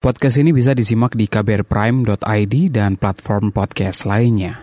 Podcast ini bisa disimak di kbrprime.id dan platform podcast lainnya.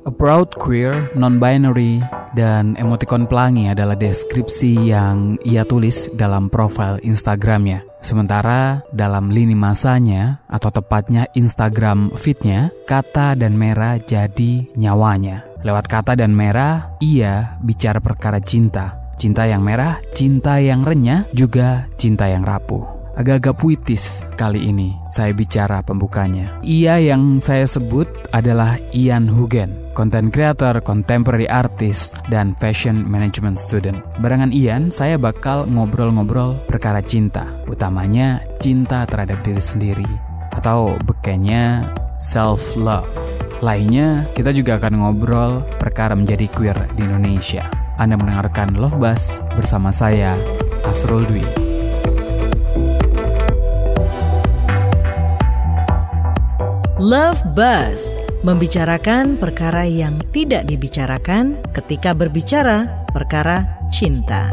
A proud queer, non-binary, dan emoticon pelangi adalah deskripsi yang ia tulis dalam profil Instagramnya. Sementara dalam lini masanya, atau tepatnya Instagram feednya, kata dan merah jadi nyawanya. Lewat kata dan merah, ia bicara perkara cinta. Cinta yang merah, cinta yang renyah, juga cinta yang rapuh. Agak-agak puitis kali ini saya bicara pembukanya. Ia yang saya sebut adalah Ian Hugen, content creator, contemporary artist, dan fashion management student. Barengan Ian, saya bakal ngobrol-ngobrol perkara cinta, utamanya cinta terhadap diri sendiri, atau bekenya self-love. Lainnya, kita juga akan ngobrol perkara menjadi queer di Indonesia. Anda mendengarkan Love Bus bersama saya, Asrul Dwi. Love Buzz membicarakan perkara yang tidak dibicarakan ketika berbicara perkara cinta.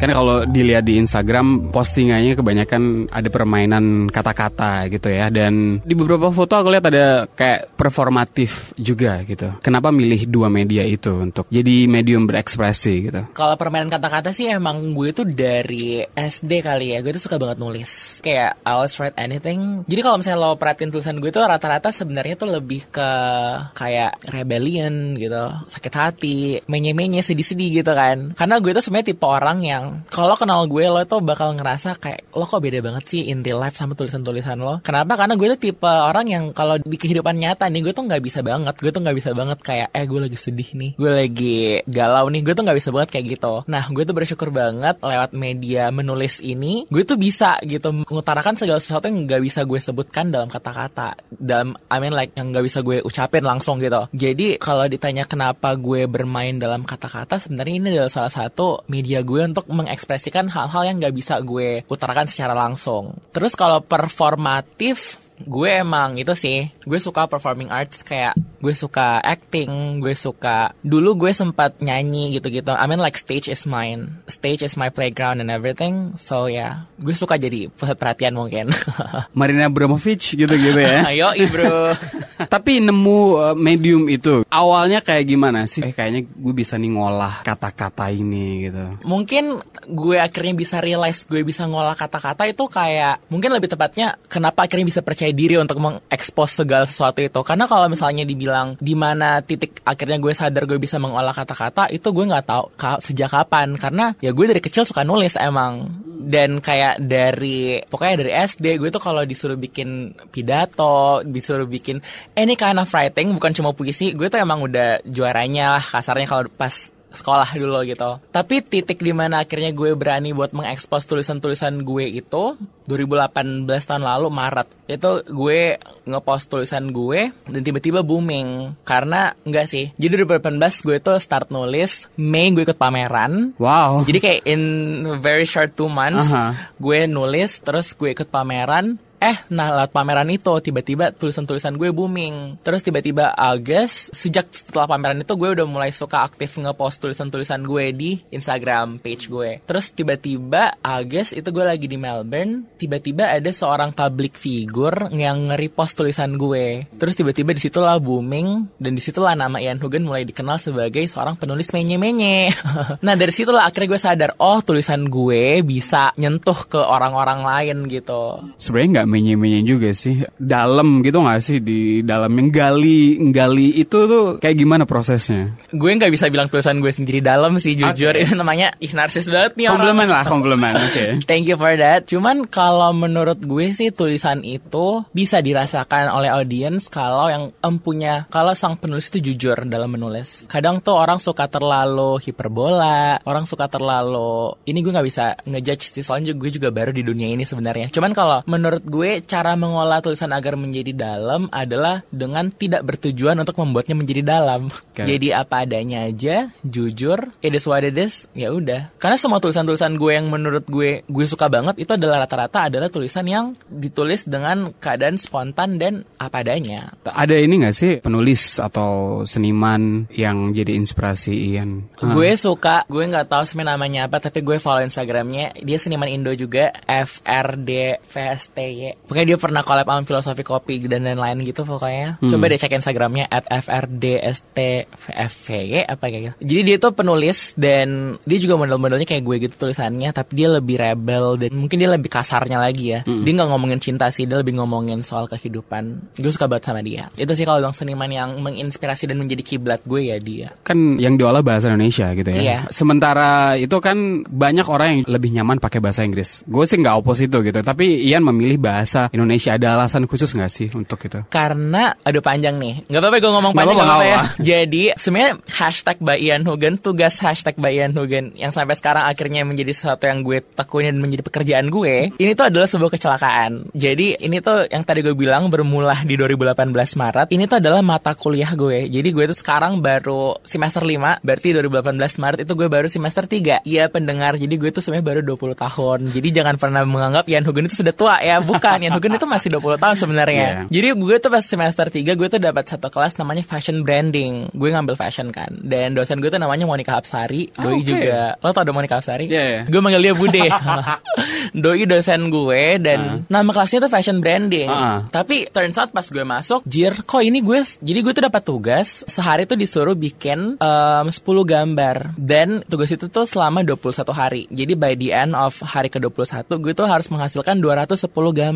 Kan kalau dilihat di Instagram postingannya kebanyakan ada permainan kata-kata gitu ya dan di beberapa foto aku lihat ada kayak performatif juga gitu. Kenapa milih dua media itu untuk jadi medium berekspresi gitu? Kalau permainan kata-kata sih emang gue tuh dari SD kali ya. Gue tuh suka banget nulis. Kayak I always write anything. Jadi kalau misalnya lo perhatiin tulisan gue tuh rata-rata sebenarnya tuh lebih ke kayak rebellion gitu, sakit hati, menye-menye, sedih-sedih gitu kan. Karena gue tuh sebenarnya tipe orang yang kalau kenal gue lo tuh bakal ngerasa kayak lo kok beda banget sih in real life sama tulisan-tulisan lo. Kenapa? Karena gue tuh tipe orang yang kalau di kehidupan nyata nih gue tuh nggak bisa banget. Gue tuh nggak bisa banget kayak eh gue lagi sedih nih, gue lagi galau nih. Gue tuh nggak bisa banget kayak gitu. Nah gue tuh bersyukur banget lewat media menulis ini, gue tuh bisa gitu mengutarakan segala sesuatu yang nggak bisa gue sebutkan dalam kata-kata. Dalam I mean like yang nggak bisa gue ucapin langsung gitu. Jadi kalau ditanya kenapa gue bermain dalam kata-kata, sebenarnya ini adalah salah satu media gue untuk mengekspresikan hal-hal yang nggak bisa gue utarakan secara langsung. Terus kalau performatif, gue emang itu sih, gue suka performing arts kayak gue suka acting, gue suka dulu gue sempat nyanyi gitu-gitu. I mean like stage is mine, stage is my playground and everything. So ya, yeah, gue suka jadi pusat perhatian mungkin. Marina Abramovic gitu-gitu ya. Ayo, bro. Tapi nemu uh, medium itu awalnya kayak gimana sih? Eh kayaknya gue bisa nih ngolah kata-kata ini gitu. Mungkin gue akhirnya bisa realize gue bisa ngolah kata-kata itu kayak mungkin lebih tepatnya kenapa akhirnya bisa percaya diri untuk mengekspos segala sesuatu itu. Karena kalau misalnya dibilang di mana titik akhirnya gue sadar gue bisa mengolah kata-kata itu gue nggak tahu ka sejak kapan. Karena ya gue dari kecil suka nulis emang dan kayak dari pokoknya dari SD gue tuh kalau disuruh bikin pidato, disuruh bikin any kind of writing bukan cuma puisi, gue tuh emang udah juaranya lah kasarnya kalau pas sekolah dulu gitu. Tapi titik di mana akhirnya gue berani buat mengekspos tulisan-tulisan gue itu 2018 tahun lalu Maret itu gue ngepost tulisan gue dan tiba-tiba booming karena enggak sih jadi 2018 gue tuh start nulis Mei gue ikut pameran wow jadi kayak in very short two months uh -huh. gue nulis terus gue ikut pameran Eh, nah lewat pameran itu tiba-tiba tulisan-tulisan gue booming. Terus tiba-tiba Agustus, sejak setelah pameran itu gue udah mulai suka aktif ngepost tulisan-tulisan gue di Instagram page gue. Terus tiba-tiba Agustus itu gue lagi di Melbourne, tiba-tiba ada seorang public figure yang nge-repost tulisan gue. Terus tiba-tiba di situlah booming dan di situlah nama Ian Hugen mulai dikenal sebagai seorang penulis menye-menye. nah dari situlah akhirnya gue sadar, oh tulisan gue bisa nyentuh ke orang-orang lain gitu. Sebenarnya nggak menye-menye juga sih. Dalam gitu gak sih di dalam yang gali gali itu tuh kayak gimana prosesnya? Gue nggak bisa bilang tulisan gue sendiri dalam sih jujur. Okay. Itu namanya ih narsis banget nih Komplement lah, komplement. Oke. Okay. Thank you for that. Cuman kalau menurut gue sih tulisan itu bisa dirasakan oleh audiens kalau yang empunya kalau sang penulis itu jujur dalam menulis. Kadang tuh orang suka terlalu hiperbola, orang suka terlalu ini gue nggak bisa ngejudge sih soalnya gue juga baru di dunia ini sebenarnya. Cuman kalau menurut gue gue cara mengolah tulisan agar menjadi dalam adalah dengan tidak bertujuan untuk membuatnya menjadi dalam. Oke. Jadi apa adanya aja, jujur, it is what it is, ya udah. Karena semua tulisan-tulisan gue yang menurut gue gue suka banget itu adalah rata-rata adalah tulisan yang ditulis dengan keadaan spontan dan apa adanya. Ada ini nggak sih penulis atau seniman yang jadi inspirasi Ian? Ah. Gue suka, gue nggak tahu sebenarnya namanya apa, tapi gue follow Instagramnya. Dia seniman Indo juga, FRD VSTY. Pokoknya dia pernah collab sama filosofi kopi dan lain-lain gitu pokoknya. Coba deh cek Instagramnya at FRDSTFY apa kayak gitu. Jadi dia tuh penulis dan dia juga model-modelnya kayak gue gitu tulisannya, tapi dia lebih rebel dan mungkin dia lebih kasarnya lagi ya. Dia nggak ngomongin cinta sih, dia lebih ngomongin soal kehidupan. Gue suka banget sama dia. Itu sih kalau bilang seniman yang menginspirasi dan menjadi kiblat gue ya dia. kan yang diolah bahasa Indonesia gitu ya. Iya. Sementara itu kan banyak orang yang lebih nyaman pakai bahasa Inggris. Gue sih nggak opos itu gitu. Tapi Ian memilih bahasa Indonesia. Ada alasan khusus nggak sih untuk itu? Karena aduh panjang nih. Nggak apa-apa gue ngomong panjang apa-apa, ya Jadi sebenarnya hashtag by Ian Hugen Tugas hashtag by Ian Hugen Yang sampai sekarang akhirnya menjadi sesuatu yang gue tekuni Dan menjadi pekerjaan gue Ini tuh adalah sebuah kecelakaan. Jadi ini tuh yang tadi gue bilang Bermula di 2018 Maret Ini tuh adalah mata kuliah gue. Jadi gue tuh sekarang baru semester 5 Berarti 2018 Maret itu gue baru semester 3 Iya pendengar Jadi gue tuh sebenarnya baru 20 tahun. Jadi jangan pernah menganggap Ian Hugen itu sudah tua ya Bukan Ian Hugen itu masih 20 tahun sebenarnya Iya. jadi gue tuh pas semester 3 gue tuh dapat satu kelas namanya fashion branding. Gue ngambil fashion kan. Dan dosen gue tuh namanya Monica Hapsari. Ah, Doi oke. juga. Lo tau ada Monica Hapsari? Iya, iya. Gue manggil dia Bude. Doi dosen gue dan nama kelasnya tuh fashion branding. Ah. Tapi turns out pas gue masuk, jir kok ini gue jadi gue tuh dapat tugas sehari tuh disuruh bikin em, 10 gambar dan tugas itu tuh selama 21 hari. Jadi by the end of hari ke-21 gue tuh harus menghasilkan 210 gambar.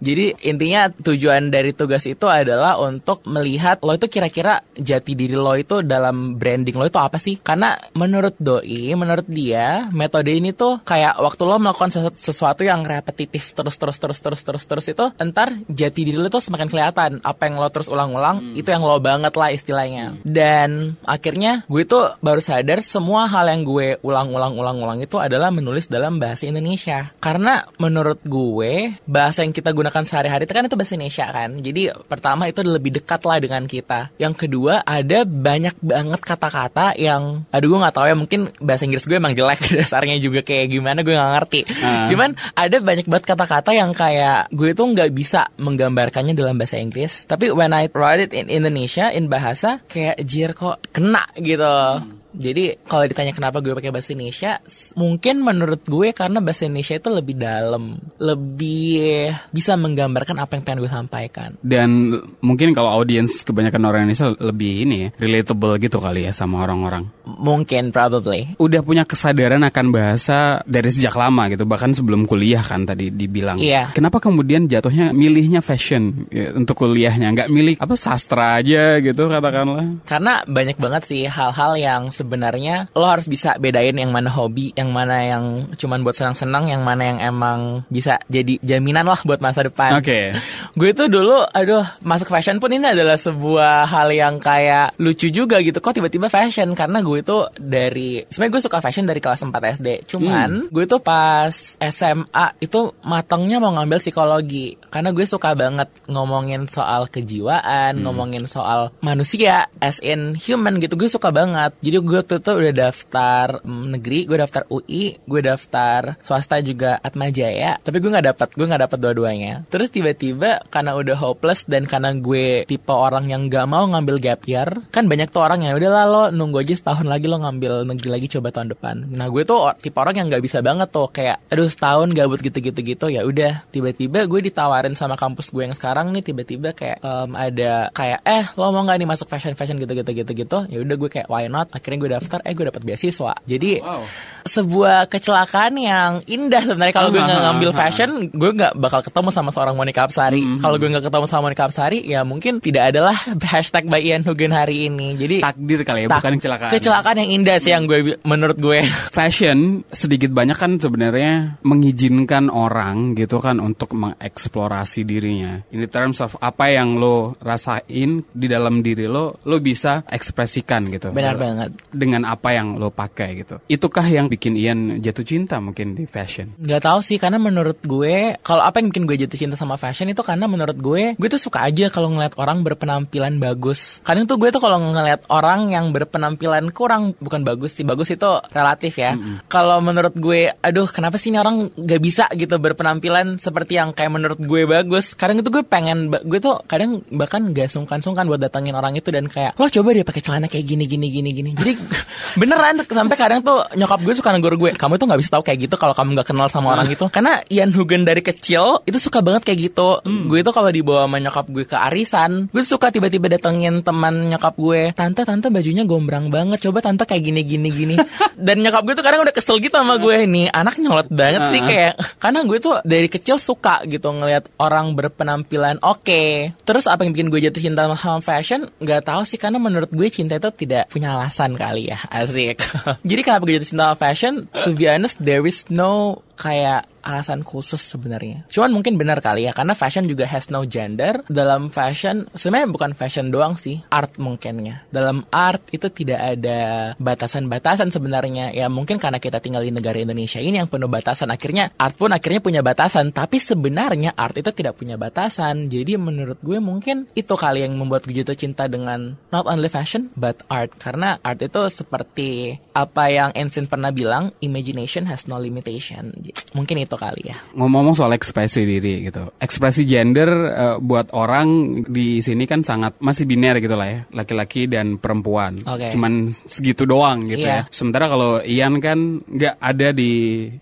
Jadi intinya tujuan dari tugas itu adalah untuk melihat lo itu kira-kira jati diri lo itu dalam branding lo itu apa sih? Karena menurut doi, menurut dia metode ini tuh kayak waktu lo melakukan sesu- sesuatu yang repetitif terus terus terus terus terus terus itu entar jati diri lo tuh semakin kelihatan. Apa yang lo terus ulang-ulang itu yang lo banget lah istilahnya. Dan akhirnya gue tuh baru sadar semua hal yang gue ulang-ulang-ulang-ulang itu adalah menulis dalam bahasa Indonesia. Karena menurut gue bahasa yang kita gunakan sehari-hari itu kan itu bahasa Indonesia kan? Jadi pertama itu lebih dekat lah dengan kita. Yang kedua ada banyak banget kata-kata yang aduh gue nggak tahu ya mungkin bahasa Inggris gue emang jelek dasarnya juga kayak gimana gue nggak ngerti. Ah. cuman ada banyak banget kata-kata yang kayak gue tuh nggak bisa menggambarkannya dalam bahasa Inggris. Tapi when I write it in Indonesia in bahasa kayak jir kok kena gitu Jadi kalau ditanya kenapa gue pakai bahasa Indonesia, mungkin menurut gue karena bahasa Indonesia itu lebih dalam, lebih bisa menggambarkan apa yang pengen gue sampaikan. Dan mungkin kalau audiens kebanyakan orang Indonesia lebih ini relatable gitu kali ya sama orang-orang. Mungkin, probably. Udah punya kesadaran akan bahasa dari sejak lama gitu, bahkan sebelum kuliah kan tadi dibilang. Iya. Kenapa kemudian jatuhnya milihnya fashion ya, untuk kuliahnya, nggak milih apa sastra aja gitu katakanlah? Karena banyak banget sih hal-hal yang sebenarnya lo harus bisa bedain yang mana hobi, yang mana yang cuman buat senang-senang, yang mana yang emang bisa jadi jaminan lah buat masa depan. Oke. Gue tuh dulu, aduh, masuk fashion pun ini adalah sebuah hal yang kayak lucu juga gitu. Kok tiba-tiba fashion? Karena gue tuh dari, sebenarnya gue suka fashion dari kelas 4 SD. Cuman gue tuh pas SMA itu matangnya mau ngambil psikologi. Karena gue suka banget ngomongin soal kejiwaan, ngomongin soal manusia as in human gitu. Gue suka banget. Jadi gue tuh, tuh udah daftar mm, negeri, gue daftar UI, gue daftar swasta juga Atma Jaya. Tapi gue nggak dapat, gue nggak dapat dua-duanya. Terus tiba-tiba karena udah hopeless dan karena gue tipe orang yang gak mau ngambil gap year, kan banyak tuh orang yang udah lah lo nunggu aja setahun lagi lo ngambil negeri lagi coba tahun depan. Nah gue tuh tipe orang yang nggak bisa banget tuh kayak aduh setahun gabut gitu-gitu gitu. Ya udah tiba-tiba gue ditawarin sama kampus gue yang sekarang nih tiba-tiba kayak em, ada kayak eh lo mau nggak nih masuk fashion fashion gitu-gitu? Gitu gitu ya udah gue kayak why not? Akhirnya gue daftar eh gue dapat beasiswa. Jadi Wow. sebuah kecelakaan yang indah sebenarnya. Kalau gue nggak ngambil fashion gue nggak bakal ketemu sama seorang Monica Apsari kalau gue nggak ketemu sama Monica Apsari ya mungkin tidak adalah hashtag by Ian Hugen hari ini. Jadi Takdir kali ya, tak- bukan kecelakaan. Silakan yang indah sih yang gue menurut gue. fashion sedikit banyak kan sebenarnya mengizinkan orang gitu kan untuk mengeksplorasi dirinya. In terms of apa yang lo rasain di dalam diri lo, lo bisa ekspresikan gitu. Benar banget. Dengan apa yang lo pakai gitu. Itukah yang bikin Ian jatuh cinta mungkin di fashion? Gak tahu sih karena menurut gue kalau apa yang bikin gue jatuh cinta sama fashion itu karena menurut gue gue tuh suka aja kalau ngeliat orang berpenampilan bagus. Kadang tuh gue tuh kalau ngeliat orang yang berpenampilan kurang bukan bagus sih bagus itu relatif ya. Kalau menurut gue, aduh kenapa sih ini orang gak bisa gitu berpenampilan seperti yang kayak menurut gue bagus. Kadang itu gue pengen gue tuh kadang bahkan gak sungkan-sungkan buat datangin orang itu dan kayak lo coba dia pakai celana kayak gini gini gini gini. Jadi beneran sampai kadang tuh nyokap gue suka negur gue, kamu tuh nggak bisa tahu kayak gitu kalau kamu nggak kenal sama orang itu. Karena Ian Hugen dari kecil itu suka banget kayak gitu. Gue itu kalau dibawa sama nyokap gue ke arisan, gue tuh suka tiba-tiba datengin teman nyokap gue, tante tante bajunya gombrang banget, coba tante kayak gini gini gini. Dan nyokap gue tuh kadang udah kesel gitu sama gue nih, anak nyolot banget sih kayak. Karena gue tuh dari kecil suka gitu ngelihat orang berpenampilan oke. Terus apa yang bikin gue jatuh cinta sama fashion? Gak tahu sih karena menurut gue cinta itu tidak punya alasan kali ya, asik. Jadi kenapa gue jatuh cinta sama fashion? To be honest, there is no kayak alasan khusus sebenarnya. Cuman mungkin benar kali ya karena fashion juga has no gender. Dalam fashion sebenarnya bukan fashion doang sih, art mungkinnya. Dalam art itu tidak ada batasan-batasan sebenarnya. Ya mungkin karena kita tinggal di negara Indonesia ini yang penuh batasan. Akhirnya art pun akhirnya punya batasan, tapi sebenarnya art itu tidak punya batasan. Jadi menurut gue mungkin itu kali yang membuat gue jatuh cinta dengan not only fashion but art karena art itu seperti apa yang Einstein pernah bilang, imagination has no limitation. Mungkin itu kali ya. Ngomong-ngomong soal ekspresi diri gitu. Ekspresi gender eh, buat orang di sini kan sangat masih biner gitu lah ya. Laki-laki dan perempuan. Oke. Cuman segitu doang gitu Iya. ya. Sementara kalau Ian kan nggak ada di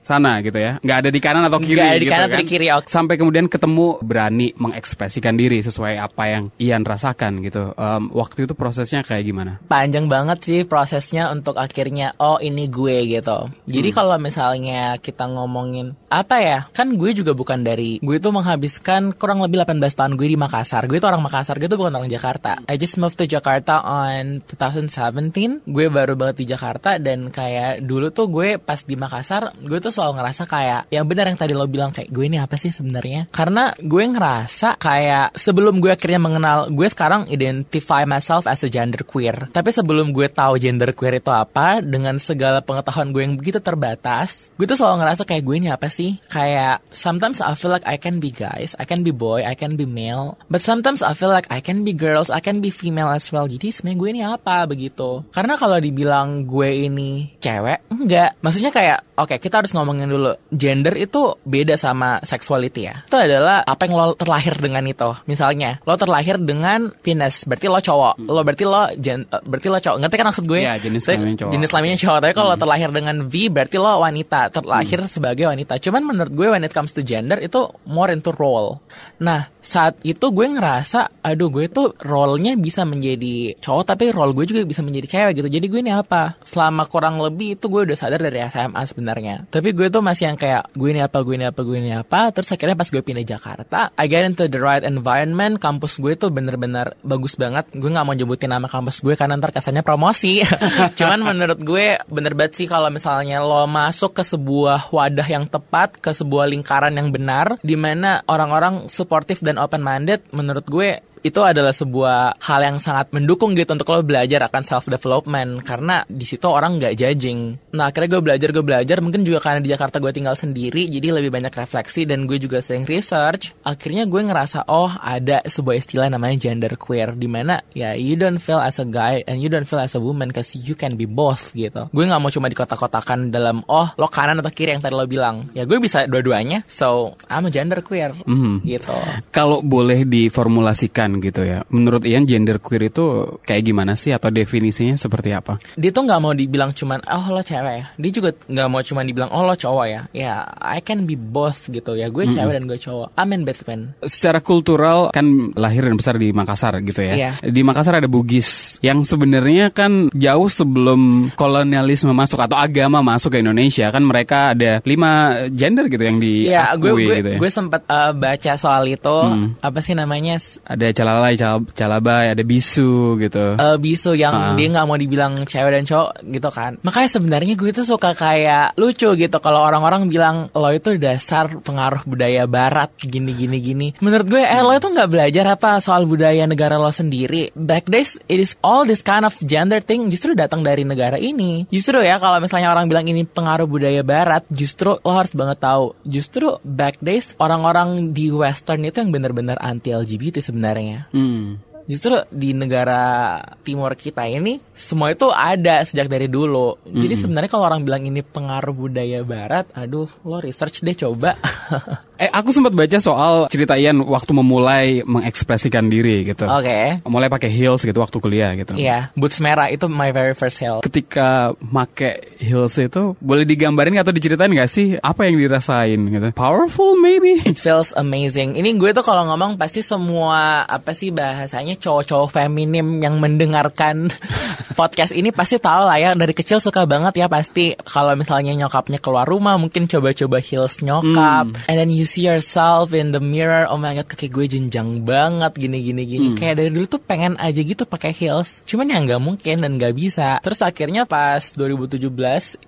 sana gitu ya. Nggak ada di kanan atau kiri Nggak ada di gitu kanan kan. atau di kiri, oke. Sampai kemudian ketemu berani mengekspresikan diri sesuai apa yang Ian rasakan gitu. Em, waktu itu prosesnya kayak gimana? panjang banget sih prosesnya untuk akhirnya oh ini gue gitu. Jadi Hmm. kalau misalnya kita ngomongin apa ya, kan gue juga bukan dari gue itu menghabiskan kurang lebih 18 tahun gue di Makassar. Gue itu orang Makassar, gue itu bukan orang Jakarta. I just moved to Jakarta on 2017. Gue baru banget di Jakarta dan kayak dulu tuh gue pas di Makassar, gue tuh selalu ngerasa kayak yang benar yang tadi lo bilang kayak gue ini apa sih sebenarnya? Karena gue ngerasa kayak sebelum gue akhirnya mengenal gue sekarang identify myself as a gender queer. Tapi sebelum gue tahu gender queer itu apa dengan segala pengetahuan gue yang begitu terbatas, gue tuh selalu ngerasa kayak gue ini apa sih? Kayak sometimes I feel like I can be guys, I can be boy, I can be male, but sometimes I feel like I can be girls, I can be female as well. Jadi sebenarnya gue ini apa begitu? Karena kalau dibilang gue ini cewek, enggak. Maksudnya kayak oke kita harus ngomongin dulu gender itu beda sama sexuality ya. Itu adalah apa yang lo terlahir dengan itu. Misalnya lo terlahir dengan penis, berarti lo cowok. Lo berarti lo gen, berarti lo cowok. Ngerti kan maksud gue? Iya, jenis Tapi- kelamin cowok. Jenis kelaminnya cowok. Tapi kalau lo terlahir dengan V berarti lo wanita, terlahir sebagai wanita. Cuman menurut gue when it comes to gender itu more into role. Nah, saat itu gue ngerasa aduh gue tuh role-nya bisa menjadi cowok tapi role gue juga bisa menjadi cewek gitu. Jadi gue ini apa? Selama kurang lebih itu gue udah sadar dari SMA sebenarnya. Tapi gue tuh masih yang kayak gue ini apa, gue ini apa, gue ini apa. Terus akhirnya pas gue pindah Jakarta, I get into the right environment. Kampus gue tuh bener-bener bagus banget. Gue nggak mau nyebutin nama kampus gue karena ntar kesannya promosi. Cuman menurut gue bener banget sih kalau misalnya lo masuk ke sebuah wadah yang tepat, ke sebuah lingkaran yang benar, di mana orang-orang supportive dan open minded, menurut gue itu adalah sebuah hal yang sangat mendukung gitu untuk lo belajar akan self development karena di situ orang nggak judging. Nah akhirnya gue belajar gue belajar mungkin juga karena di Jakarta gue tinggal sendiri jadi lebih banyak refleksi dan gue juga sering research. Akhirnya gue ngerasa oh ada sebuah istilah namanya gender queer di mana ya you don't feel as a guy and you don't feel as a woman cause you can be both gitu. Gue nggak mau cuma dikotak-kotakan dalam oh lo kanan atau kiri yang tadi lo bilang. Ya gue bisa dua-duanya. So I'm a gender queer Mhm. gitu. Kalau boleh diformulasikan gitu ya, menurut Ian gender queer itu kayak gimana sih atau definisinya seperti apa? dia tuh nggak mau dibilang cuman oh lo cewek ya dia juga nggak mau cuman dibilang oh lo cowok ya ya I can be both gitu ya gue cewek dan gue cowok I'm in Batman Secara kultural kan lahir dan besar di Makassar gitu ya. Iya. Di Makassar ada Bugis yang sebenarnya kan jauh sebelum kolonialisme masuk atau agama masuk ke Indonesia kan mereka ada lima gender gitu yang diakui ya gue gue gitu ya. gue sempat uh, baca soal itu Hmm. apa sih namanya ada calalai, cal calabai, ada bisu gitu. eh bisu yang Ah. dia nggak mau dibilang cewek dan cowok gitu kan. Makanya sebenarnya gue tuh suka kayak lucu gitu kalau orang-orang bilang lo itu dasar pengaruh budaya barat gini gini gini. Menurut gue eh lo itu nggak belajar apa soal budaya negara lo sendiri? Back days it is all this kind of gender thing justru datang dari negara ini. Justru ya kalau misalnya orang bilang ini pengaruh budaya barat justru lo harus banget tahu. Justru back days orang-orang di western itu yang benar-benar anti LGBT sebenarnya Hmm. Justru di negara timur kita ini semua itu ada sejak dari dulu. Jadi sebenarnya kalau orang bilang ini pengaruh budaya barat, aduh lo research deh coba. Eh, aku sempat baca soal cerita Ian waktu memulai mengekspresikan diri gitu. Oke. Mulai pakai heels gitu waktu kuliah gitu. Iya, boots merah itu my very first sale. Ketika make heels itu boleh digambarin atau diceritain nggak sih apa yang dirasain gitu? Powerful maybe. It feels amazing. Ini gue tuh kalau ngomong pasti semua apa sih bahasanya cowok-cowok feminim yang mendengarkan podcast ini pasti tahu lah ya dari kecil suka banget ya pasti kalau misalnya nyokapnya keluar rumah mungkin coba-coba heels nyokap and then you see yourself in the mirror. Oh my god kaki gue jenjang banget gini gini gini. Kayak dari dulu tuh pengen aja gitu pakai heels. Cuman ya nggak mungkin dan nggak bisa. Terus akhirnya pas 2017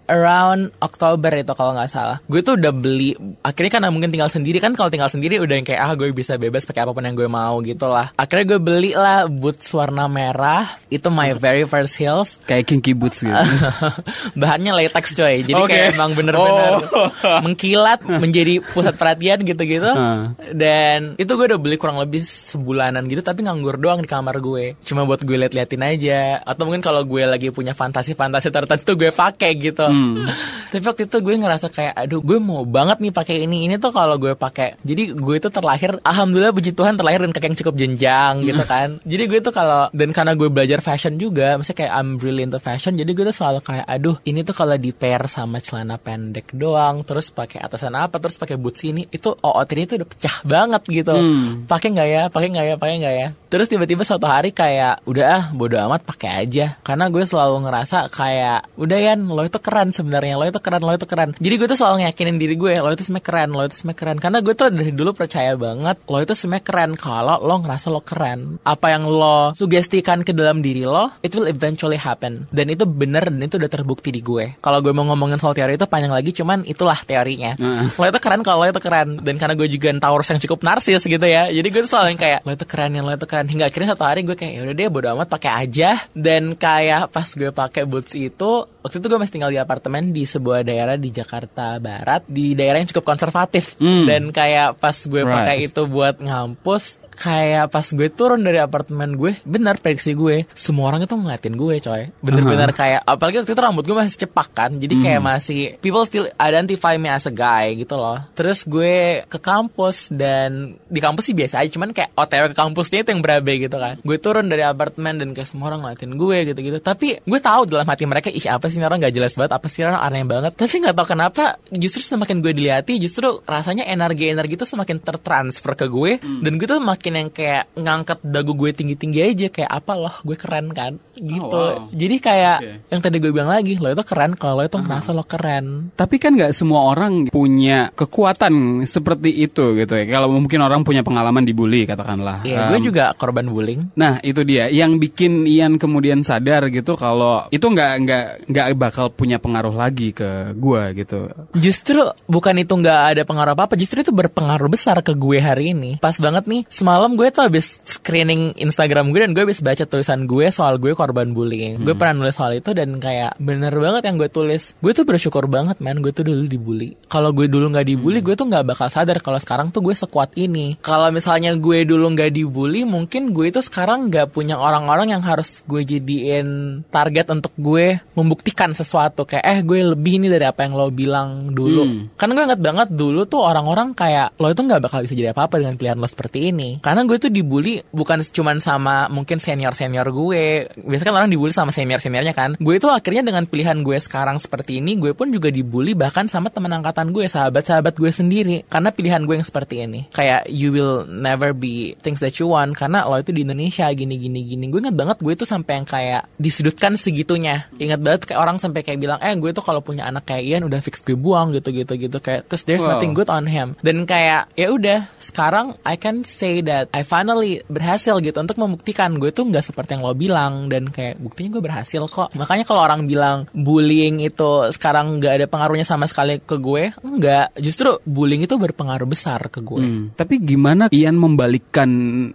around Oktober itu kalau nggak salah gue tuh udah beli akhirnya karena mungkin tinggal sendiri kan kalau tinggal sendiri udah yang kayak ah gue bisa bebas pakai apa pun yang gue mau gitu lah. Akhirnya gue beli lah boots warna merah. Itu my very first heels. Kayak kinky boots gitu. bahannya latex coy. Jadi Oke. kayak emang bener-bener Oh. mengkilat menjadi pusat perhatian gitu-gitu. Ah. dan itu gue udah beli kurang lebih sebulanan gitu tapi nganggur doang di kamar gue. Cuma buat gue liat-liatin aja. Atau mungkin kalau gue lagi punya fantasi-fantasi tertentu gue pakai gitu. Hmm. tapi waktu itu gue ngerasa kayak aduh gue mau banget nih pakai ini. Ini tuh kalau gue pakai jadi gue itu terlahir alhamdulillah puji Tuhan terlahir dengan kaki yang cukup jenjang gitu kan. Jadi gue tuh kalau dan karena gue belajar fashion juga maksudnya kayak I'm really into fashion jadi gue tuh selalu kayak aduh ini tuh kalau di pair sama celana pendek doang terus pakai atasan apa terus pakai boots ini itu OOT ini tuh udah pecah banget gitu. Hmm. pakai nggak ya? Pakai nggak ya? Pakai nggak ya terus tiba-tiba suatu hari kayak udah ah bodo amat pakai aja. Karena gue selalu ngerasa kayak udah ya lo itu keren sebenarnya lo itu keren lo itu keren. Jadi gue tuh selalu ngeyakinin diri gue lo itu sebenarnya keren lo itu sebenarnya keren. Karena gue tuh dari dulu percaya banget lo itu sebenarnya keren kalau lo ngerasa lo keren. Apa yang lo sugestikan ke dalam diri lo it will eventually happen. Dan itu bener dan itu udah terbukti di gue. Kalau gue mau ngomongin soal teori itu panjang lagi cuman itulah teorinya. Heeh. lo itu keren kalau lo itu keren. Dan karena gue juga Taurus yang cukup narsis gitu ya jadi gue tuh selalu yang kayak lo itu keren ya lo itu keren hingga akhirnya satu hari gue kayak yaudah deh bodo amat pakai aja. Dan kayak pas gue pakai boots itu waktu itu gue masih tinggal di apartemen di sebuah daerah di Jakarta Barat di daerah yang cukup konservatif. Hmm. dan kayak pas gue Right. pakai itu buat ngampus kayak pas gue turun dari apartemen gue benar prediksi gue semua orang itu ngeliatin gue coy. Bener-bener kayak apalagi waktu itu rambut gue masih cepak kan jadi kayak masih people still identify me as a guy gitu loh. Terus gue ke kampus dan di kampus sih biasa aja cuman kayak otw ke kampusnya itu yang berabe gitu kan. Gue turun dari apartemen dan kayak semua orang ngeliatin gue gitu-gitu. Tapi gue tahu dalam hati mereka ih apa sih ini orang gak jelas banget apa sih ini orang aneh banget tapi nggak tahu kenapa justru semakin gue diliati justru rasanya energi-energi itu semakin tertransfer ke gue dan gue tuh makin yang kayak ngangkat dagu gue tinggi-tinggi aja kayak apa loh gue keren kan gitu wow. jadi kayak Oke. yang tadi gue bilang lagi lo itu keren kalau lo itu ngerasa lo keren Tapi kan nggak semua orang punya kekuatan seperti itu gitu ya. Kalau mungkin orang punya pengalaman dibully katakanlah. Gue Um, juga korban bullying. Nah itu dia yang bikin Ian kemudian sadar gitu kalau itu nggak nggak nggak bakal punya pengaruh lagi ke gua gitu. Justru bukan itu nggak ada pengaruh apa-apa, justru itu berpengaruh besar ke gue hari ini. Pas banget nih, semalam gue tuh habis screening Instagram gue dan gue habis baca tulisan gue soal gue korban bullying. Gue pernah nulis soal itu dan kayak bener banget yang gue tulis. Gue tuh bersyukur banget man, gue tuh dulu dibully. Kalau gue dulu nggak dibully, gue tuh nggak bakal sadar kalau sekarang tuh gue sekuat ini. Kalau misalnya gue dulu nggak dibully, mungkin gue itu sekarang nggak punya orang-orang yang harus gue jadiin target untuk gue membuktikan sesuatu kayak eh gue lebih nih dari apa yang lo bilang dulu. Hmm. Karena gue inget banget dulu tuh orang-orang kayak lo itu nggak bakal bisa jadi apa-apa dengan pilihan lo seperti ini. Karena gue tuh dibully bukan cuman sama mungkin senior-senior gue. Biasanya kan orang dibully sama senior-seniornya kan. Gue itu akhirnya dengan pilihan gue sekarang seperti ini, gue pun juga dibully bahkan sama teman angkatan gue, sahabat-sahabat gue sendiri. Karena pilihan gue yang seperti ini. Kayak you will never be things that you want karena lo itu di Indonesia gini gini gini. Gue inget banget gue itu sampai yang kayak disudutkan segitunya. Ingat banget kayak orang sampai kayak bilang eh gue tuh kalau punya anak kayak Ian udah fix gue buang gitu gitu gitu kayak cause there's Wow. nothing good on him. Dan kayak ya udah sekarang I can say that I finally berhasil gitu untuk membuktikan gue tuh nggak seperti yang lo bilang. Dan kayak buktinya gue berhasil kok. Makanya kalau orang bilang bullying itu sekarang nggak ada pengaruhnya sama sekali ke gue enggak justru bullying itu berpengaruh besar ke gue. Hmm, Tapi gimana Ian membalikkan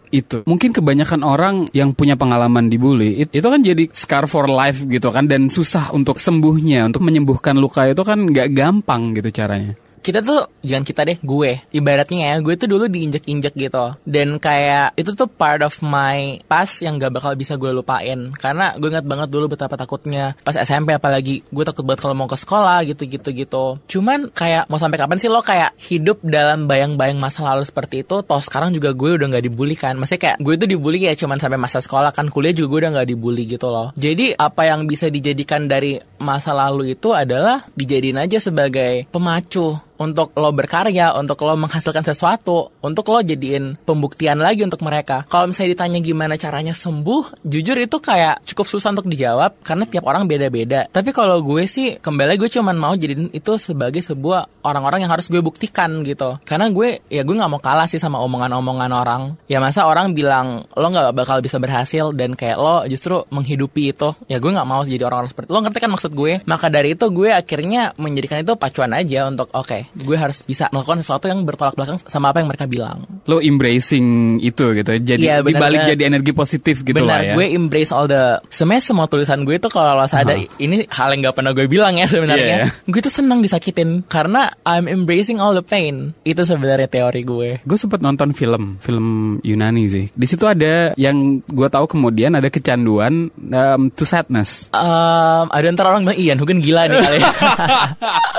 itu? Mungkin kebanyakan orang yang punya pengalaman dibully it- itu kan jadi scar for life gitu kan dan susah untuk sembuhnya, untuk menyembuhkan luka itu kan nggak gampang gitu caranya. Kita tuh jangan kita deh gue. Ibaratnya ya gue tuh dulu diinjek-injek gitu. Dan kayak itu tuh part of my past yang gak bakal bisa gue lupain. Karena gue ingat banget dulu betapa takutnya. Pas SMP apalagi gue takut banget kalau mau ke sekolah gitu gitu. Gitu cuman kayak mau sampai kapan sih lo kayak hidup dalam bayang-bayang masa lalu seperti itu? Toh sekarang juga gue udah nggak dibully kan. Maksudnya kayak gue tuh dibully ya cuman sampai masa sekolah kan. Kuliah juga gue udah nggak dibully gitu loh. Jadi apa yang bisa dijadikan dari masa lalu itu adalah dijadiin aja sebagai pemacu untuk lo berkarya, untuk lo menghasilkan sesuatu, untuk lo jadiin pembuktian lagi untuk mereka. Kalau misalnya ditanya gimana caranya sembuh, jujur itu kayak cukup susah untuk dijawab karena tiap orang beda-beda. Tapi kalau gue sih kembali gue cuman mau jadiin itu sebagai sebuah orang-orang yang harus gue buktikan gitu. Karena gue ya gue nggak mau kalah sih sama omongan-omongan orang. Ya masa orang bilang lo nggak bakal bisa berhasil dan kayak lo justru menghidupi itu. Ya gue nggak mau jadi orang-orang seperti lo ngerti kan maksud gue. Maka dari itu gue akhirnya menjadikan itu pacuan aja untuk oke gue harus bisa melakukan sesuatu yang bertolak belakang sama apa yang mereka bilang. Lo embracing itu gitu. Jadi Iya, benar dibalik banget. jadi energi positif gitu Benar, lah ya. gue embrace all the sebenarnya semua tulisan gue itu kalau lo sadar ini hal yang gak pernah gue bilang ya sebenarnya. Iya. Gue tuh senang disakitin karena I'm embracing all the pain. Itu sebenarnya teori gue. Gue sempet nonton film, film Yunani sih. Di situ ada yang gue tahu kemudian ada kecanduan um, to sadness. Um, ada ntar orang bilang Ian Hugen gila nih kali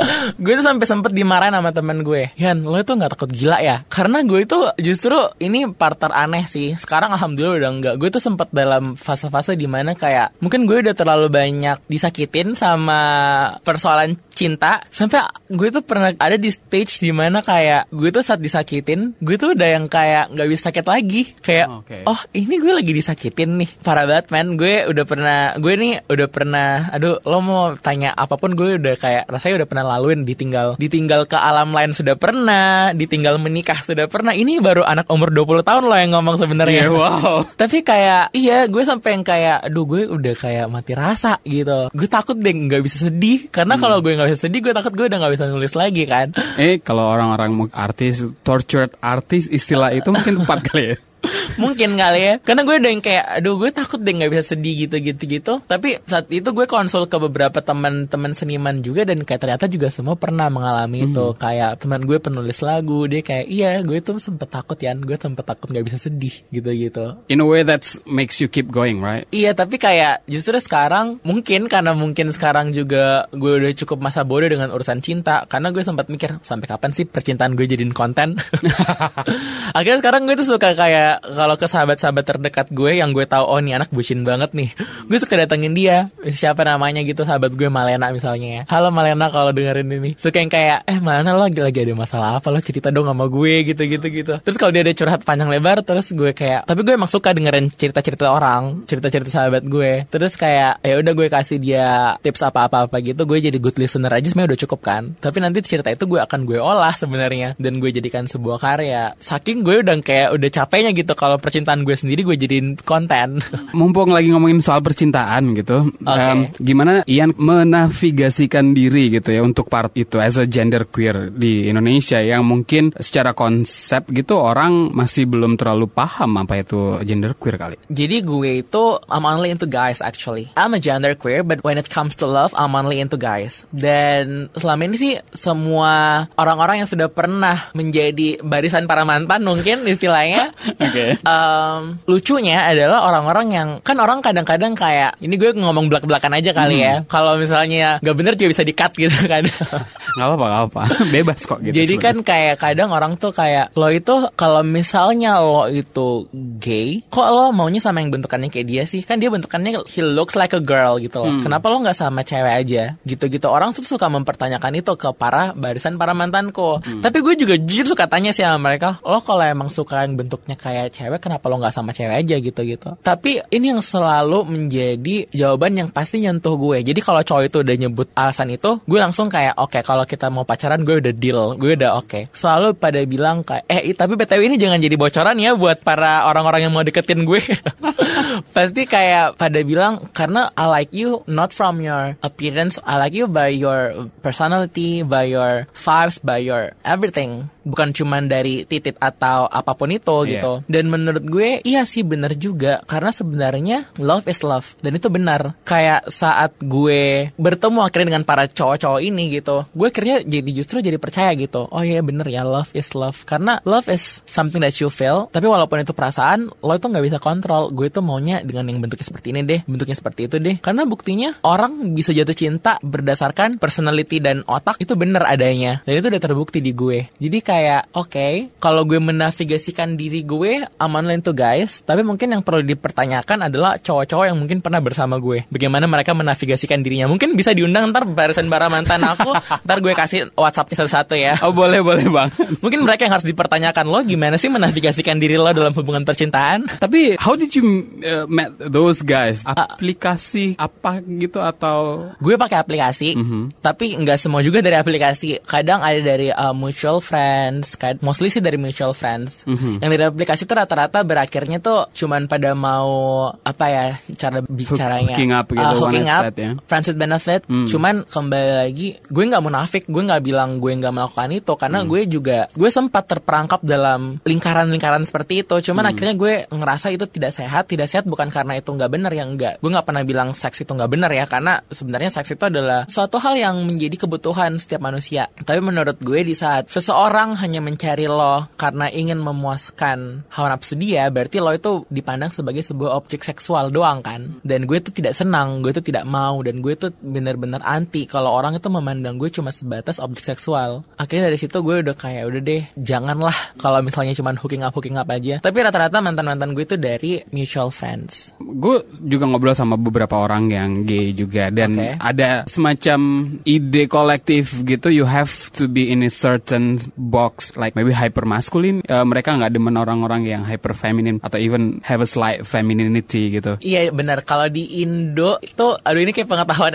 gue tuh sampai sempet dimarahin sama temen gue. Ian lo itu nggak takut gila ya? Karena gue itu justru ini partner aneh sih. Sekarang alhamdulillah udah enggak gue tuh sempet dalam fase-fase di mana kayak mungkin gue udah terlalu banyak disakitin sama persoalan cinta sampai gue tuh pernah ada di stage di mana kayak gue tuh saat disakitin gue tuh udah yang kayak nggak bisa sakit lagi kayak Oh, oke. oh ini gue lagi disakitin nih parah banget man gue udah pernah gue nih udah pernah aduh lo mau tanya apa pun gue udah kayak rasanya udah pernah laluin ditinggal ditinggal ke alam lain sudah pernah ditinggal menikah sudah pernah ini baru anak umur 20 tahun lo yang ngomong sebenarnya Iya, wow. tapi kayak iya gue sampai yang kayak aduh gue udah kayak mati rasa gitu gue takut deh nggak bisa sedih karena Hmm. kalau gue nggak bisa sedih gue takut gue udah nggak bisa nulis lagi kan Eh kalau orang-orang artis tortured artis istilah itu mungkin tepat kali ya. Mungkin kali ya. Karena gue udah yang kayak aduh gue takut deh nggak bisa sedih gitu gitu gitu tapi saat itu gue konsul ke beberapa teman-teman seniman juga dan kayak ternyata juga semua pernah mengalami itu. Kayak teman gue penulis lagu dia kayak iya gue tuh sempet takut ya gue sempet takut nggak bisa sedih gitu gitu In a way that makes you keep going, right? Iya tapi kayak justru sekarang mungkin karena mungkin sekarang juga gue udah cukup masa bodoh dengan urusan cinta karena gue sempat mikir sampai kapan sih percintaan gue jadiin konten. Akhirnya sekarang gue tuh suka kayak kalau ke sahabat-sahabat terdekat gue yang gue tahu oh nih anak bucin banget nih. Gue suka datengin dia siapa namanya gitu sahabat gue Malena misalnya ya. Halo Malena kalau dengerin ini. Suka yang kayak eh Malena lo lagi lagi ada masalah apa lo cerita dong sama gue gitu gitu gitu. Terus kalau dia ada curhat panjang lebar terus gue kayak tapi gue emang suka dengerin cerita-cerita orang, cerita-cerita sahabat gue. Terus kayak ya udah gue kasih dia tips apa-apa apa gitu, gue jadi good listener aja sebenarnya udah cukup kan. Tapi nanti cerita itu gue akan gue olah sebenarnya dan gue jadikan sebuah karya. Saking gue udah kayak udah capeknya gitu kalau percintaan gue sendiri gue jadiin konten. Mumpung lagi ngomongin soal percintaan gitu, em, gimana Ian menavigasikan diri gitu ya untuk part itu as a gender queer di Indonesia yang mungkin secara konsep gitu orang masih belum terlalu paham apa itu gender queer kali. Jadi gue itu I'm only into guys actually. I'm a gender queer but when it comes to love I'm only into guys. Dan selama ini sih semua orang-orang yang sudah pernah menjadi barisan para mantan mungkin istilahnya. Oke. Em, lucunya adalah orang-orang yang kan orang kadang-kadang kayak ini gue ngomong belak-belakan aja kali ya. Kalau misalnya nggak bener juga bisa dikat gitu kan. Nggak apa-apa, nggak apa. Bebas kok gitu. Jadi sebenarnya. kan kayak kadang orang tuh kayak lo itu kalau misalnya lo itu gay, kok lo maunya sama yang bentukannya kayak dia sih? Kan dia bentukannya he looks like a girl gitu loh. Kenapa lo nggak sama cewek aja? Gitu-gitu orang tuh suka mempertanyakan itu ke para barisan para mantanku. Tapi gue juga jujur suka tanya sih sama mereka, lo kalau emang suka yang bentuknya kayak kayak cewek kenapa lo nggak sama cewek aja gitu gitu tapi ini yang selalu menjadi jawaban yang pasti nyentuh gue jadi kalau cowok itu udah nyebut alasan itu gue langsung kayak oke okay, kalau kita mau pacaran gue udah deal gue udah oke okay. selalu pada bilang kayak eh tapi btw ini jangan jadi bocoran ya buat para orang-orang yang mau deketin gue pasti kayak pada bilang karena I like you not from your appearance I like you by your personality by your vibes by your everything bukan cuman dari titik atau apa pun itu yeah. gitu. Dan menurut gue iya sih bener juga karena sebenarnya love is love dan itu benar. Kayak saat gue bertemu akhirnya dengan para cowok-cowok ini gitu, gue akhirnya jadi justru jadi percaya gitu. Oh iya bener ya love is love karena love is something that you feel. Tapi walaupun itu perasaan, lo itu nggak bisa kontrol. Gue tuh maunya dengan yang bentuknya seperti ini deh, bentuknya seperti itu deh. Karena buktinya orang bisa jatuh cinta berdasarkan personality dan otak itu bener adanya. Dan itu udah terbukti di gue. Jadi kayak oke okay, kalau gue menavigasikan diri gue aman lain tuh guys. Tapi mungkin yang perlu dipertanyakan adalah cowok-cowok yang mungkin pernah bersama gue. Bagaimana mereka menavigasikan dirinya. Mungkin bisa diundang ntar barisan bara mantan aku. Ntar gue kasih whatsappnya satu-satu ya. Oh boleh boleh bang. Mungkin mereka yang harus dipertanyakan lo gimana sih menavigasikan diri lo dalam hubungan percintaan? Tapi how did you uh, met those guys? Aplikasi uh, apa gitu atau? Gue pakai aplikasi mm -hmm. tapi nggak semua juga dari aplikasi. Kadang ada dari uh, mutual friends mostly sih dari mutual friends. Mm-hmm. yang dari aplikasi itu rata-rata berakhirnya tuh cuman pada mau apa ya cara bicaranya hooking up gitu uh, hooking up ya? friends with benefit mm. cuman kembali lagi gue nggak munafik gue nggak bilang gue nggak melakukan itu karena mm. gue juga gue sempat terperangkap dalam lingkaran-lingkaran seperti itu cuman mm. akhirnya gue ngerasa itu tidak sehat tidak sehat bukan karena itu nggak benar yang enggak gue nggak pernah bilang seks itu nggak benar ya karena sebenarnya seks itu adalah suatu hal yang menjadi kebutuhan setiap manusia tapi menurut gue di saat seseorang hanya mencari lo karena ingin memuaskan hawa nafsu dia, berarti lo itu dipandang sebagai sebuah objek seksual doang kan. Dan gue itu tidak senang, gue itu tidak mau, dan gue itu benar-benar anti kalau orang itu memandang gue cuma sebatas objek seksual. Akhirnya dari situ gue udah kayak udah deh, janganlah kalau misalnya cuma hooking up hooking up aja. Tapi rata-rata mantan-mantan gue itu dari mutual friends. Gue juga ngobrol sama beberapa orang yang gay juga dan okay. ada semacam ide kolektif gitu you have to be in a certain box like maybe hyper maskulin uh, mereka nggak demen orang-orang yang hyper feminin atau even have a slight femininity gitu. Iya benar. Kalau di Indo itu aduh ini kayak pengetahuan.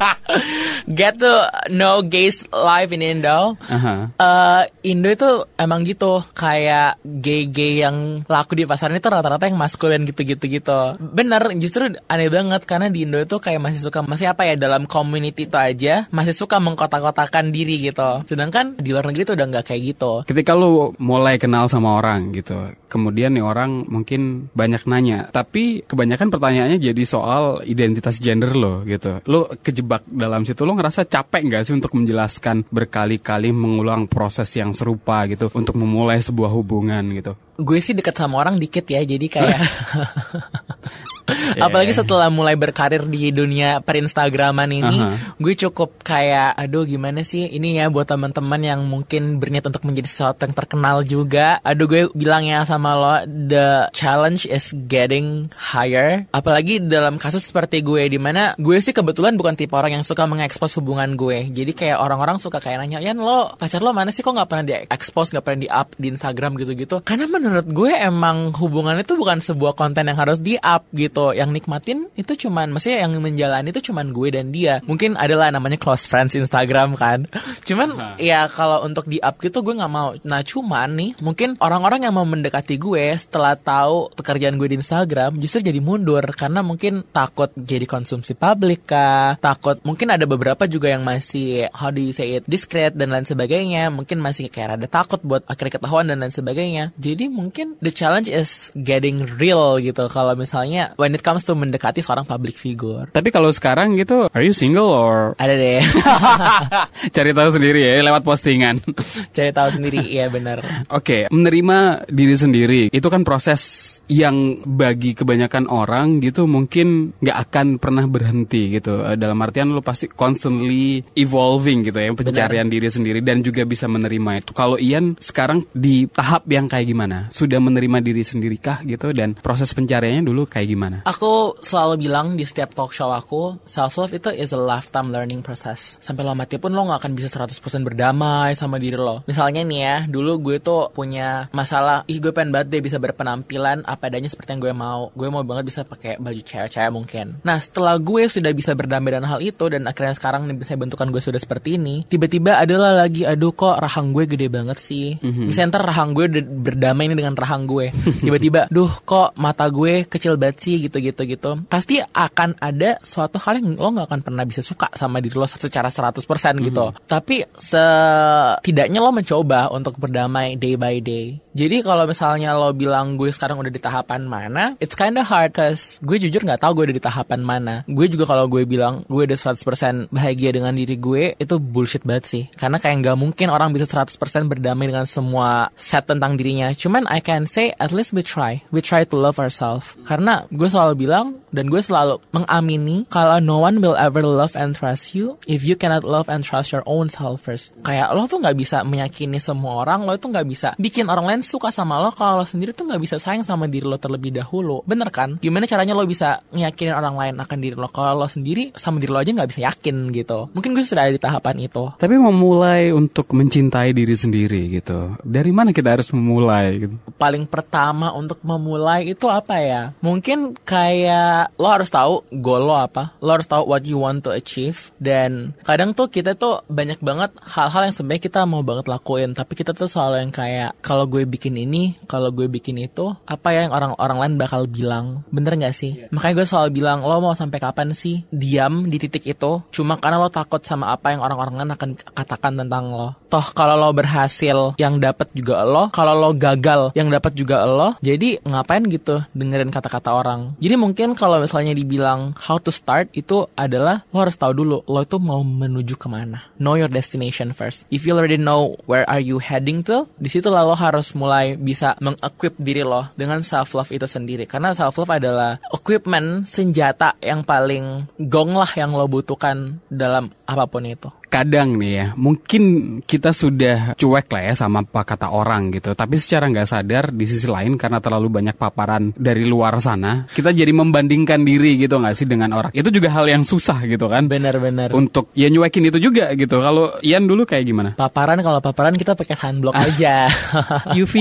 Get to know gays live in Indo. Uh-huh. uh, Indo itu emang gitu. Kayak gay-gay yang laku di pasaran itu rata-rata yang maskulin gitu-gitu gitu. Bener justru aneh banget karena di Indo itu kayak masih suka masih apa ya dalam community itu aja masih suka mengkotak-kotakan diri gitu. Sedangkan di luar negeri itu udah nggak kayak gitu. Ketika lu mulai kenal sama orang gitu kemudian nih orang mungkin banyak nanya. Tapi kebanyakan pertanyaannya jadi soal identitas gender lo gitu. Lo kejebak dalam situ lo ngerasa capek nggak sih untuk menjelaskan berkali-kali mengulang proses yang serupa gitu untuk memulai sebuah hubungan gitu? Gue sih deket sama orang dikit ya jadi kayak yeah. apalagi setelah mulai berkarir di dunia perinstagraman ini uh -huh. gue cukup kayak aduh gimana sih ini ya buat teman-teman yang mungkin berniat untuk menjadi sesuatu yang terkenal juga. Aduh gue bilang ya sama lo the challenge is getting higher. Apalagi dalam kasus seperti gue di mana gue sih kebetulan bukan tipe orang yang suka mengekspos hubungan gue. Jadi kayak orang-orang suka kayak nanya ya lo pacar lo mana sih? Kok nggak pernah diekspos nggak pernah di up di Instagram? Gitu-gitu. Karena menurut gue emang hubungan itu bukan sebuah konten yang harus di up gitu gitu yang nikmatin itu cuman maksudnya yang menjalani itu cuman gue dan dia. Mungkin adalah namanya close friends Instagram kan. Cuman nah. ya kalau untuk di up gitu gue nggak mau. Nah cuman nih mungkin orang-orang yang mau mendekati gue setelah tahu pekerjaan gue di Instagram justru jadi mundur. Karena mungkin takut jadi konsumsi publik kah? Takut mungkin ada beberapa juga yang masih how do you say it discreet dan lain sebagainya. Mungkin masih kayak ada takut buat akhirnya ketahuan dan lain sebagainya. Jadi mungkin the challenge is getting real gitu. Kalau misalnya when it comes to mendekati seorang public figure. Tapi kalau sekarang gitu, are you single or? Ada deh. Cari tahu sendiri ya, lewat postingan. Cari tahu sendiri, iya benar. Oke, okay, menerima diri sendiri itu kan proses yang bagi kebanyakan orang gitu mungkin nggak akan pernah berhenti gitu. Eh, dalam artian lo pasti constantly evolving gitu ya, pencarian benar. diri sendiri dan juga bisa menerima itu. Kalau Ian sekarang di tahap yang kayak gimana? Sudah menerima diri sendiri kah gitu dan proses pencariannya dulu kayak gimana? Aku selalu bilang di setiap talk show aku, self love itu is a lifetime learning process. Sampai lo mati pun lo gak akan bisa 100% berdamai sama diri lo. Misalnya nih ya, dulu gue tuh punya masalah, ih gue pengen banget deh bisa berpenampilan apa adanya seperti yang gue mau. Gue mau banget bisa pakai baju cewek-cewek mungkin. Nah, setelah gue sudah bisa berdamai dengan hal itu dan akhirnya sekarang nih bisa bentukan gue sudah seperti ini, tiba-tiba adalah lagi aduh kok rahang gue gede banget sih. Mm-hmm. Bisa ntar rahang gue berdamai ini dengan rahang gue. Tiba-tiba, duh kok mata gue kecil banget sih gitu-gitu gitu. Pasti akan ada suatu hal yang lo gak akan pernah bisa suka sama diri lo secara 100% gitu. Mm-hmm. Tapi setidaknya lo mencoba untuk berdamai day by day. Jadi kalau misalnya lo bilang gue sekarang udah di tahapan mana, it's kinda hard cause gue jujur nggak tahu gue udah di tahapan mana. Gue juga kalau gue bilang gue udah 100% bahagia dengan diri gue, itu bullshit banget sih. Karena kayak nggak mungkin orang bisa 100% berdamai dengan semua set tentang dirinya. Cuman I can say at least we try. We try to love ourselves. Karena gue selalu bilang dan gue selalu mengamini kalau no one will ever love and trust you if you cannot love and trust your own self first. Kayak lo tuh nggak bisa meyakini semua orang, lo tuh nggak bisa bikin orang lain suka sama lo kalau lo sendiri tuh nggak bisa sayang sama diri lo terlebih dahulu. Bener kan? Gimana caranya lo bisa ngeyakinin orang lain akan diri lo? Kalau lo sendiri sama diri lo aja nggak bisa yakin gitu. Mungkin gue sudah ada di tahapan itu. Tapi memulai untuk mencintai diri sendiri gitu. Dari mana kita harus memulai gitu? Paling pertama untuk memulai itu apa ya? Mungkin kayak lo harus tahu goal lo apa. Lo harus tahu what you want to achieve. Dan kadang tuh kita tuh banyak banget hal-hal yang sebenarnya kita mau banget lakuin. Tapi kita tuh selalu yang kayak kalau gue bikin ini, kalau gue bikin itu, apa ya yang orang-orang lain bakal bilang? Bener gak sih? Yeah. Makanya gue selalu bilang, lo mau sampai kapan sih diam di titik itu? Cuma karena lo takut sama apa yang orang-orang lain akan katakan tentang lo. Toh kalau lo berhasil, yang dapat juga lo. Kalau lo gagal, yang dapat juga lo. Jadi ngapain gitu dengerin kata-kata orang? Jadi mungkin kalau misalnya dibilang how to start itu adalah lo harus tahu dulu lo itu mau menuju ke mana. Know your destination first. If you already know where are you heading to, di situ lo harus mulai bisa mengequip diri lo dengan self love itu sendiri. Karena self love adalah equipment senjata yang paling gong lah yang lo butuhkan dalam apa pun itu kadang nih ya, mungkin kita sudah cuek lah ya sama apa kata orang gitu. Tapi secara nggak sadar di sisi lain karena terlalu banyak paparan dari luar sana, kita jadi membandingkan diri gitu nggak sih dengan orang. Itu juga hal yang susah gitu kan. Benar-benar. Untuk ya nyuekin itu juga gitu. Kalau Ian dulu kayak gimana? Paparan kalau paparan kita pakai sunblock aja. UV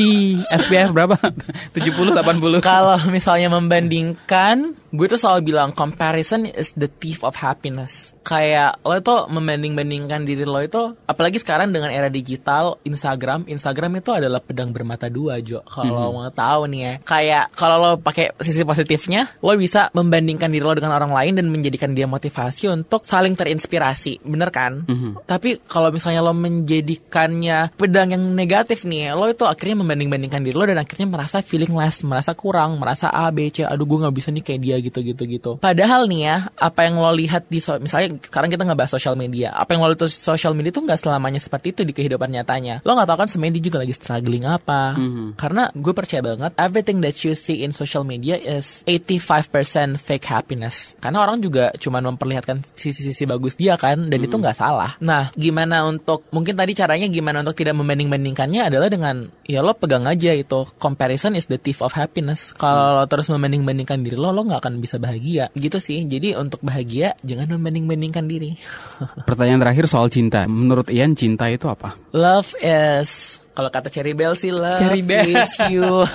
SPF berapa? 70 80. Kalau misalnya membandingkan, gue tuh selalu bilang comparison is the thief of happiness. Kayak lo tuh membanding-banding membandingkan diri lo itu apalagi sekarang dengan era digital Instagram. Instagram itu adalah pedang bermata dua Jo. Kalau mm -hmm. mau tahu nih ya. Kayak kalau lo pakai sisi positifnya lo bisa membandingkan diri lo dengan orang lain dan menjadikan dia motivasi untuk saling terinspirasi. Bener kan? Mm -hmm. tapi kalau misalnya lo menjadikannya pedang yang negatif nih lo itu akhirnya membanding-bandingkan diri lo dan akhirnya merasa feeling less merasa kurang merasa A B C aduh gue nggak bisa nih kayak dia gitu gitu gitu. Padahal nih ya apa yang lo lihat di so misalnya sekarang kita nggak bahas sosial media apa yang lo kalau itu social media itu nggak selamanya seperti itu di kehidupan nyatanya. Lo nggak tahu kan sebenarnya dia juga lagi struggling apa. Mm-hmm. Karena gue percaya banget everything that you see in social media is 85% fake happiness. Karena orang juga cuma memperlihatkan sisi-sisi bagus dia kan dan mm-hmm. itu nggak salah. Nah, gimana untuk mungkin tadi caranya gimana untuk tidak membanding-bandingkannya adalah dengan ya lo pegang aja itu comparison is the thief of happiness. Kalau mm. lo terus membanding-bandingkan diri lo, lo nggak akan bisa bahagia. Gitu sih. Jadi untuk bahagia jangan membanding-bandingkan diri. Pertanyaan terakhir soal cinta. Menurut Ian cinta itu apa? Love is kalau kata Cherry Bell sih love Cherry Bell. is you.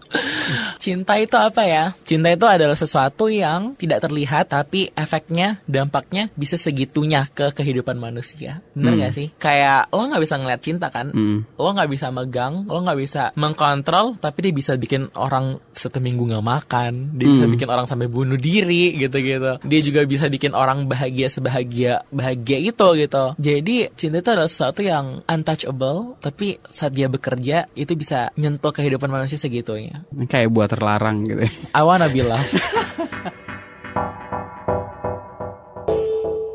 Cinta itu apa ya? Cinta itu adalah sesuatu yang tidak terlihat tapi efeknya, dampaknya bisa segitunya ke kehidupan manusia. Bener hmm. gak sih? Kayak lo nggak bisa ngeliat cinta kan? Hmm. Lo nggak bisa megang, lo nggak bisa mengkontrol, tapi dia bisa bikin orang satu minggu nggak makan. Dia hmm. bisa bikin orang sampai bunuh diri gitu-gitu. Dia juga bisa bikin orang bahagia sebahagia bahagia itu gitu. Jadi cinta itu adalah sesuatu yang untouchable tapi saat dia bekerja itu bisa nyentuh kehidupan manusia segitunya. Kayak buat terlarang gitu. I wanna be loved.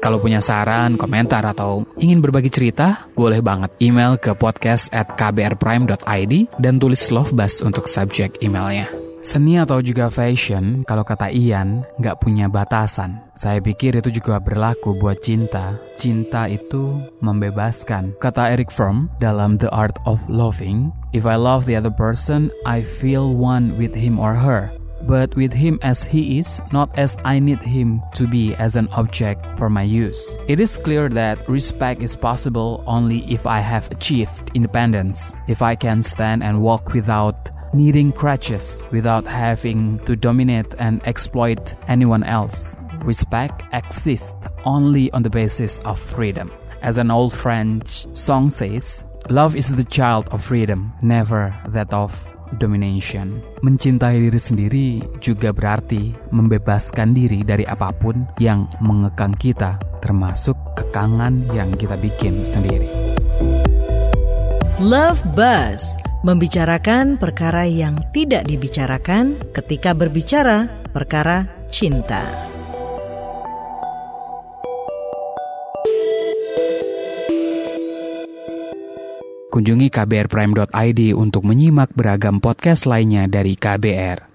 Kalau punya saran, komentar, atau ingin berbagi cerita, boleh banget email ke podcast at kbrprime.id dan tulis love bus untuk subjek emailnya. Seni atau juga fashion, kalau kata Ian, nggak punya batasan. Saya pikir itu juga berlaku buat cinta. Cinta itu membebaskan. Kata Eric Fromm dalam The Art of Loving, If I love the other person, I feel one with him or her. but with him as he is, not as I need him to be as an object for my use. It is clear that respect is possible only if I have achieved independence, if I can stand and walk without needing crutches, without having to dominate and exploit anyone else. Respect exists only on the basis of freedom. As an old French song says, love is the child of freedom, never that of domination. Mencintai diri sendiri juga berarti membebaskan diri dari apa pun yang mengekang kita, termasuk kekangan yang kita bikin sendiri. Love Buzz membicarakan perkara yang tidak dibicarakan ketika berbicara perkara cinta. Kunjungi kbrprime.id untuk menyimak beragam podcast lainnya dari KBR.